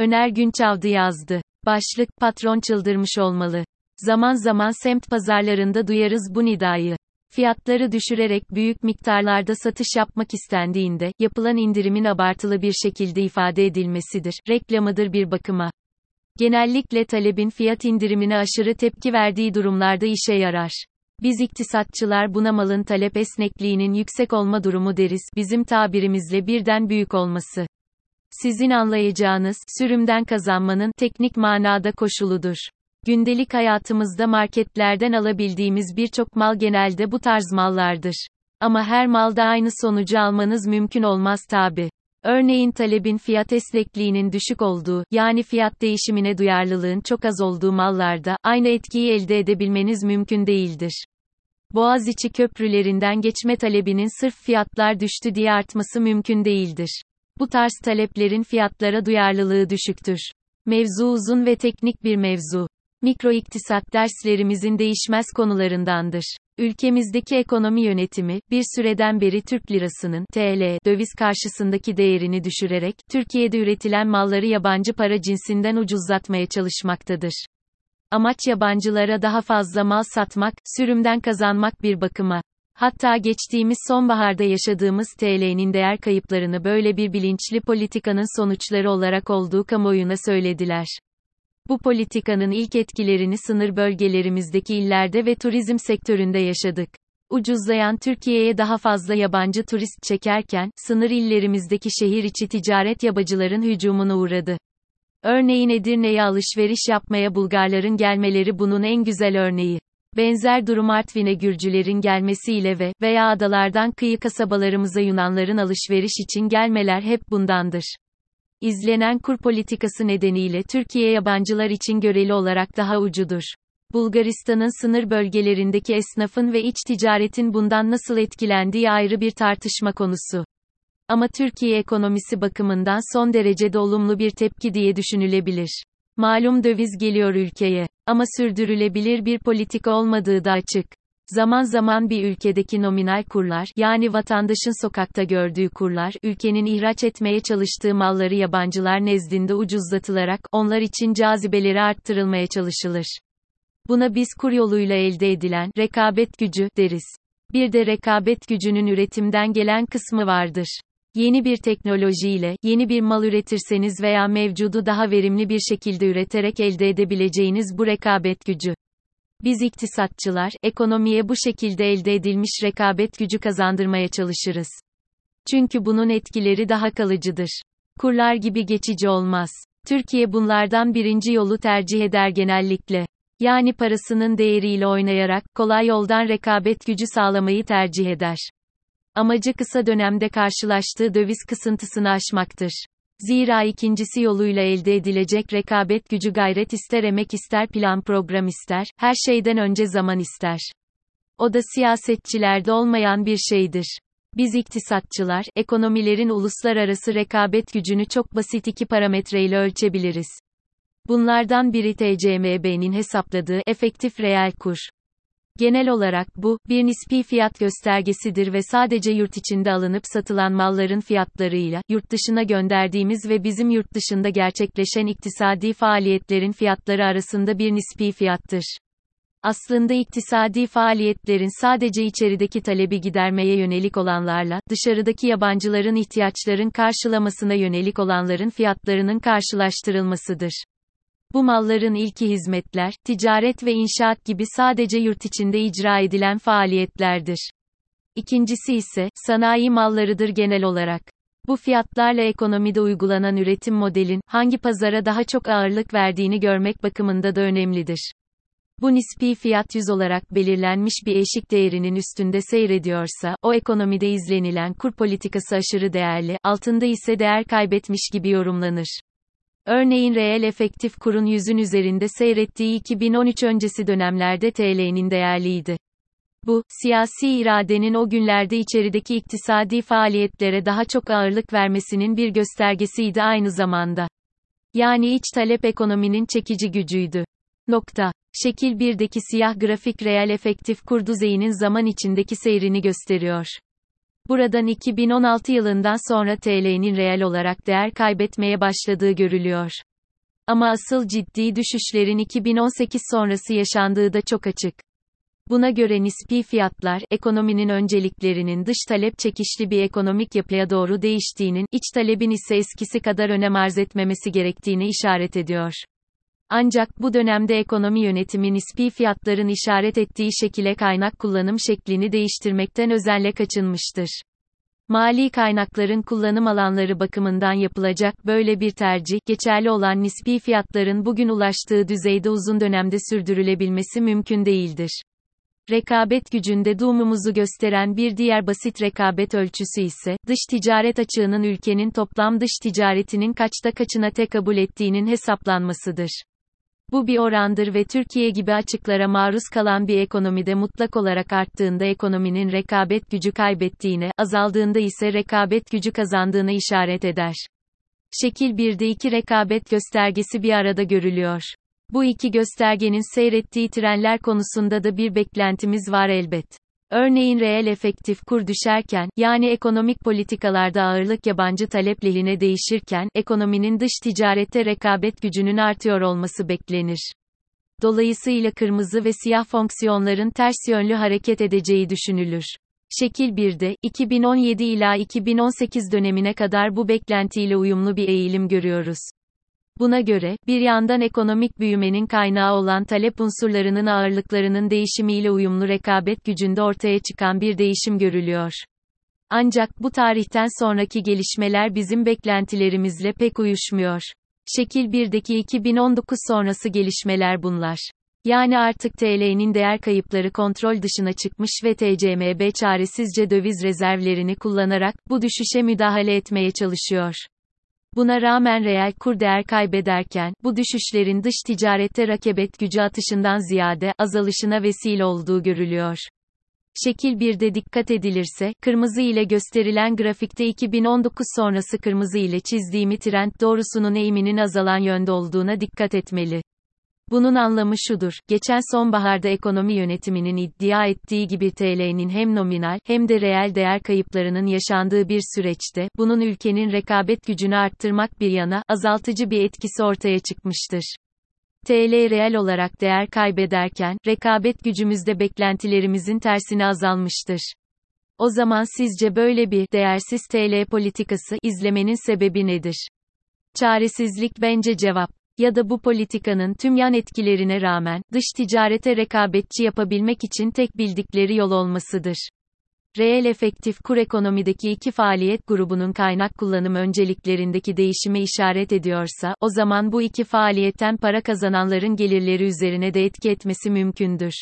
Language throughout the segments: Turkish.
Öner Günçavdı yazdı. Başlık, patron çıldırmış olmalı. Zaman zaman semt pazarlarında duyarız bu nidayı. Fiyatları düşürerek büyük miktarlarda satış yapmak istendiğinde, yapılan indirimin abartılı bir şekilde ifade edilmesidir, reklamıdır bir bakıma. Genellikle talebin fiyat indirimine aşırı tepki verdiği durumlarda işe yarar. Biz iktisatçılar buna malın talep esnekliğinin yüksek olma durumu deriz, bizim tabirimizle birden büyük olması. Sizin anlayacağınız, sürümden kazanmanın, teknik manada koşuludur. Gündelik hayatımızda marketlerden alabildiğimiz birçok mal genelde bu tarz mallardır. Ama her malda aynı sonucu almanız mümkün olmaz tabi. Örneğin talebin fiyat esnekliğinin düşük olduğu, yani fiyat değişimine duyarlılığın çok az olduğu mallarda, aynı etkiyi elde edebilmeniz mümkün değildir. Boğaziçi köprülerinden geçme talebinin sırf fiyatlar düştü diye artması mümkün değildir. Bu tarz taleplerin fiyatlara duyarlılığı düşüktür. Mevzu uzun ve teknik bir mevzu. Mikro iktisat derslerimizin değişmez konularındandır. Ülkemizdeki ekonomi yönetimi, bir süreden beri Türk lirasının, TL, döviz karşısındaki değerini düşürerek, Türkiye'de üretilen malları yabancı para cinsinden ucuzlatmaya çalışmaktadır. Amaç yabancılara daha fazla mal satmak, sürümden kazanmak bir bakıma. Hatta geçtiğimiz sonbaharda yaşadığımız TL'nin değer kayıplarını böyle bir bilinçli politikanın sonuçları olarak olduğu kamuoyuna söylediler. Bu politikanın ilk etkilerini sınır bölgelerimizdeki illerde ve turizm sektöründe yaşadık. Ucuzlayan Türkiye'ye daha fazla yabancı turist çekerken, sınır illerimizdeki şehir içi ticaret yabacıların hücumuna uğradı. Örneğin Edirne'ye alışveriş yapmaya Bulgarların gelmeleri bunun en güzel örneği. Benzer durum Artvin'e Gürcülerin gelmesiyle ve veya adalardan kıyı kasabalarımıza Yunanların alışveriş için gelmeler hep bundandır. İzlenen kur politikası nedeniyle Türkiye yabancılar için göreli olarak daha ucudur. Bulgaristan'ın sınır bölgelerindeki esnafın ve iç ticaretin bundan nasıl etkilendiği ayrı bir tartışma konusu. Ama Türkiye ekonomisi bakımından son derece olumlu bir tepki diye düşünülebilir. Malum döviz geliyor ülkeye. Ama sürdürülebilir bir politika olmadığı da açık. Zaman zaman bir ülkedeki nominal kurlar, yani vatandaşın sokakta gördüğü kurlar, ülkenin ihraç etmeye çalıştığı malları yabancılar nezdinde ucuzlatılarak, onlar için cazibeleri arttırılmaya çalışılır. Buna biz kur yoluyla elde edilen, rekabet gücü, deriz. Bir de rekabet gücünün üretimden gelen kısmı vardır. Yeni bir teknolojiyle, yeni bir mal üretirseniz veya mevcudu daha verimli bir şekilde üreterek elde edebileceğiniz bu rekabet gücü. Biz iktisatçılar, ekonomiye bu şekilde elde edilmiş rekabet gücü kazandırmaya çalışırız. Çünkü bunun etkileri daha kalıcıdır. Kurlar gibi geçici olmaz. Türkiye bunlardan birinci yolu tercih eder genellikle. Yani parasının değeriyle oynayarak, kolay yoldan rekabet gücü sağlamayı tercih eder. Amacı kısa dönemde karşılaştığı döviz kısıntısını aşmaktır. Zira ikincisi yoluyla elde edilecek rekabet gücü gayret ister emek ister plan program ister, her şeyden önce zaman ister. O da siyasetçilerde olmayan bir şeydir. Biz iktisatçılar, ekonomilerin uluslararası rekabet gücünü çok basit iki parametreyle ölçebiliriz. Bunlardan biri TCMB'nin hesapladığı efektif reel kur. Genel olarak bu, bir nispi fiyat göstergesidir ve sadece yurt içinde alınıp satılan malların fiyatlarıyla, yurt dışına gönderdiğimiz ve bizim yurt dışında gerçekleşen iktisadi faaliyetlerin fiyatları arasında bir nispi fiyattır. Aslında iktisadi faaliyetlerin sadece içerideki talebi gidermeye yönelik olanlarla, dışarıdaki yabancıların ihtiyaçların karşılamasına yönelik olanların fiyatlarının karşılaştırılmasıdır. Bu malların ilki hizmetler, ticaret ve inşaat gibi sadece yurt içinde icra edilen faaliyetlerdir. İkincisi ise, sanayi mallarıdır genel olarak. Bu fiyatlarla ekonomide uygulanan üretim modelin, hangi pazara daha çok ağırlık verdiğini görmek bakımında da önemlidir. Bu nispi fiyat yüz olarak belirlenmiş bir eşik değerinin üstünde seyrediyorsa, o ekonomide izlenilen kur politikası aşırı değerli, altında ise değer kaybetmiş gibi yorumlanır. Örneğin reel efektif kurun yüzün üzerinde seyrettiği 2013 öncesi dönemlerde TL'nin değerliydi. Bu, siyasi iradenin o günlerde içerideki iktisadi faaliyetlere daha çok ağırlık vermesinin bir göstergesiydi aynı zamanda. Yani iç talep ekonominin çekici gücüydü. Nokta. Şekil 1'deki siyah grafik reel efektif kur düzeyinin zaman içindeki seyrini gösteriyor. Buradan 2016 yılından sonra TL'nin reel olarak değer kaybetmeye başladığı görülüyor. Ama asıl ciddi düşüşlerin 2018 sonrası yaşandığı da çok açık. Buna göre nispi fiyatlar, ekonominin önceliklerinin dış talep çekişli bir ekonomik yapıya doğru değiştiğinin, iç talebin ise eskisi kadar önem arz etmemesi gerektiğini işaret ediyor. Ancak bu dönemde ekonomi yönetimi nispi fiyatların işaret ettiği şekilde kaynak kullanım şeklini değiştirmekten özenle kaçınmıştır. Mali kaynakların kullanım alanları bakımından yapılacak böyle bir tercih, geçerli olan nispi fiyatların bugün ulaştığı düzeyde uzun dönemde sürdürülebilmesi mümkün değildir. Rekabet gücünde doğumumuzu gösteren bir diğer basit rekabet ölçüsü ise, dış ticaret açığının ülkenin toplam dış ticaretinin kaçta kaçına tekabül ettiğinin hesaplanmasıdır. Bu bir orandır ve Türkiye gibi açıklara maruz kalan bir ekonomide mutlak olarak arttığında ekonominin rekabet gücü kaybettiğine, azaldığında ise rekabet gücü kazandığına işaret eder. Şekil 1'de iki rekabet göstergesi bir arada görülüyor. Bu iki göstergenin seyrettiği trenler konusunda da bir beklentimiz var elbet. Örneğin reel efektif kur düşerken, yani ekonomik politikalarda ağırlık yabancı talep lehine değişirken, ekonominin dış ticarette rekabet gücünün artıyor olması beklenir. Dolayısıyla kırmızı ve siyah fonksiyonların ters yönlü hareket edeceği düşünülür. Şekil 1'de, 2017 ila 2018 dönemine kadar bu beklentiyle uyumlu bir eğilim görüyoruz. Buna göre, bir yandan ekonomik büyümenin kaynağı olan talep unsurlarının ağırlıklarının değişimiyle uyumlu rekabet gücünde ortaya çıkan bir değişim görülüyor. Ancak bu tarihten sonraki gelişmeler bizim beklentilerimizle pek uyuşmuyor. Şekil 1'deki 2019 sonrası gelişmeler bunlar. Yani artık TL'nin değer kayıpları kontrol dışına çıkmış ve TCMB çaresizce döviz rezervlerini kullanarak bu düşüşe müdahale etmeye çalışıyor. Buna rağmen reel kur değer kaybederken, bu düşüşlerin dış ticarette rakibet gücü atışından ziyade, azalışına vesile olduğu görülüyor. Şekil 1'de dikkat edilirse, kırmızı ile gösterilen grafikte 2019 sonrası kırmızı ile çizdiğimi trend doğrusunun eğiminin azalan yönde olduğuna dikkat etmeli. Bunun anlamı şudur, geçen sonbaharda ekonomi yönetiminin iddia ettiği gibi TL'nin hem nominal, hem de reel değer kayıplarının yaşandığı bir süreçte, bunun ülkenin rekabet gücünü arttırmak bir yana, azaltıcı bir etkisi ortaya çıkmıştır. TL reel olarak değer kaybederken, rekabet gücümüzde beklentilerimizin tersine azalmıştır. O zaman sizce böyle bir değersiz TL politikası izlemenin sebebi nedir? Çaresizlik bence cevap ya da bu politikanın tüm yan etkilerine rağmen, dış ticarete rekabetçi yapabilmek için tek bildikleri yol olmasıdır. Reel efektif kur ekonomideki iki faaliyet grubunun kaynak kullanım önceliklerindeki değişime işaret ediyorsa, o zaman bu iki faaliyetten para kazananların gelirleri üzerine de etki etmesi mümkündür.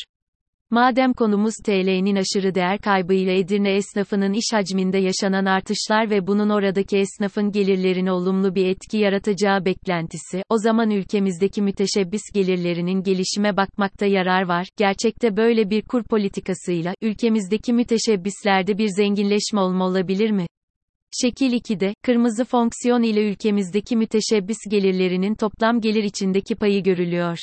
Madem konumuz TL'nin aşırı değer kaybı ile Edirne esnafının iş hacminde yaşanan artışlar ve bunun oradaki esnafın gelirlerine olumlu bir etki yaratacağı beklentisi, o zaman ülkemizdeki müteşebbis gelirlerinin gelişime bakmakta yarar var. Gerçekte böyle bir kur politikasıyla, ülkemizdeki müteşebbislerde bir zenginleşme olma olabilir mi? Şekil 2'de, kırmızı fonksiyon ile ülkemizdeki müteşebbis gelirlerinin toplam gelir içindeki payı görülüyor.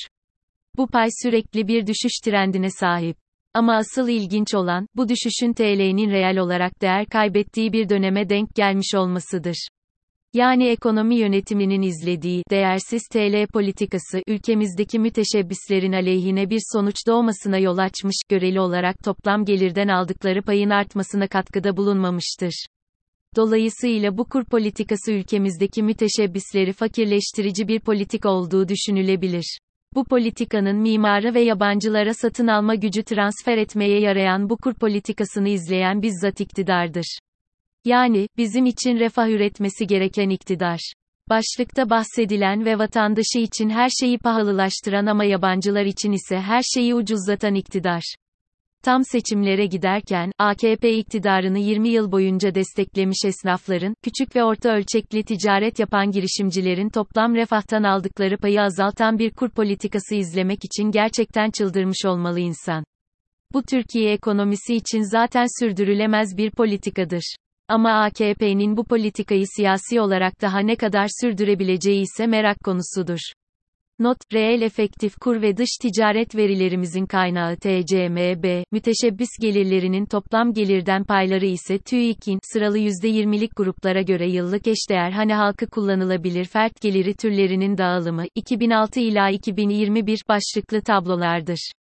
Bu pay sürekli bir düşüş trendine sahip. Ama asıl ilginç olan, bu düşüşün TL'nin reel olarak değer kaybettiği bir döneme denk gelmiş olmasıdır. Yani ekonomi yönetiminin izlediği değersiz TL politikası ülkemizdeki müteşebbislerin aleyhine bir sonuç doğmasına yol açmış, göreli olarak toplam gelirden aldıkları payın artmasına katkıda bulunmamıştır. Dolayısıyla bu kur politikası ülkemizdeki müteşebbisleri fakirleştirici bir politik olduğu düşünülebilir. Bu politikanın mimarı ve yabancılara satın alma gücü transfer etmeye yarayan bu kur politikasını izleyen bizzat iktidardır. Yani, bizim için refah üretmesi gereken iktidar. Başlıkta bahsedilen ve vatandaşı için her şeyi pahalılaştıran ama yabancılar için ise her şeyi ucuzlatan iktidar. Tam seçimlere giderken, AKP iktidarını 20 yıl boyunca desteklemiş esnafların, küçük ve orta ölçekli ticaret yapan girişimcilerin toplam refahtan aldıkları payı azaltan bir kur politikası izlemek için gerçekten çıldırmış olmalı insan. Bu Türkiye ekonomisi için zaten sürdürülemez bir politikadır. Ama AKP'nin bu politikayı siyasi olarak daha ne kadar sürdürebileceği ise merak konusudur. Not, reel efektif kur ve dış ticaret verilerimizin kaynağı TCMB, müteşebbis gelirlerinin toplam gelirden payları ise TÜİK'in, sıralı %20'lik gruplara göre yıllık eşdeğer hane halkı kullanılabilir fert geliri türlerinin dağılımı, 2006 ila 2021 başlıklı tablolardır.